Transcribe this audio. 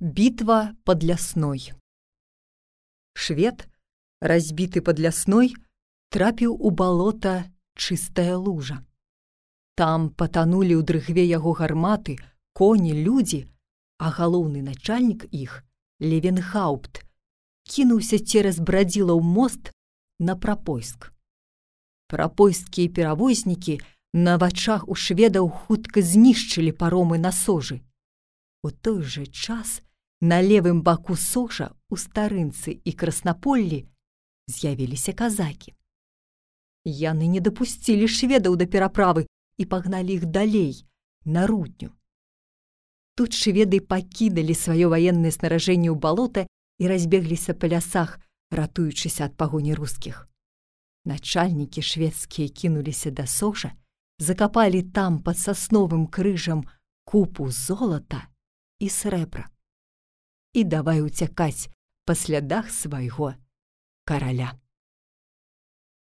Бітва под лясной. Швед, разбіты под лясной, трапіў у балота чыстая лужа. Там патанулі ў дрыгве яго гарматы, коні, людзі, а галоўны начальнік іх, Левенхаупт, кінуўся цераз брадзіла ў мост на прапойск. Прапойскія перавознікі на вачах у шведаў хутка знішчылі паромы на сожы. У той жа час, На левым баку сожа у старынцы і краснаполлі з'явіліся казакі. Яны не дапусцілі шведаў да пераправы і пагналі іх далей на рудню. Тут шведы пакідалі сваё ваеннае снаражэнне ў балота і разбегліся па лясах, ратуючыся ад пагоні рускіх. Начальнікі шведскія кінуліся да сожа, закапалі там пад сасновым крыжам купу золата і срэбра і давай уцякаць па слядах свайго караля.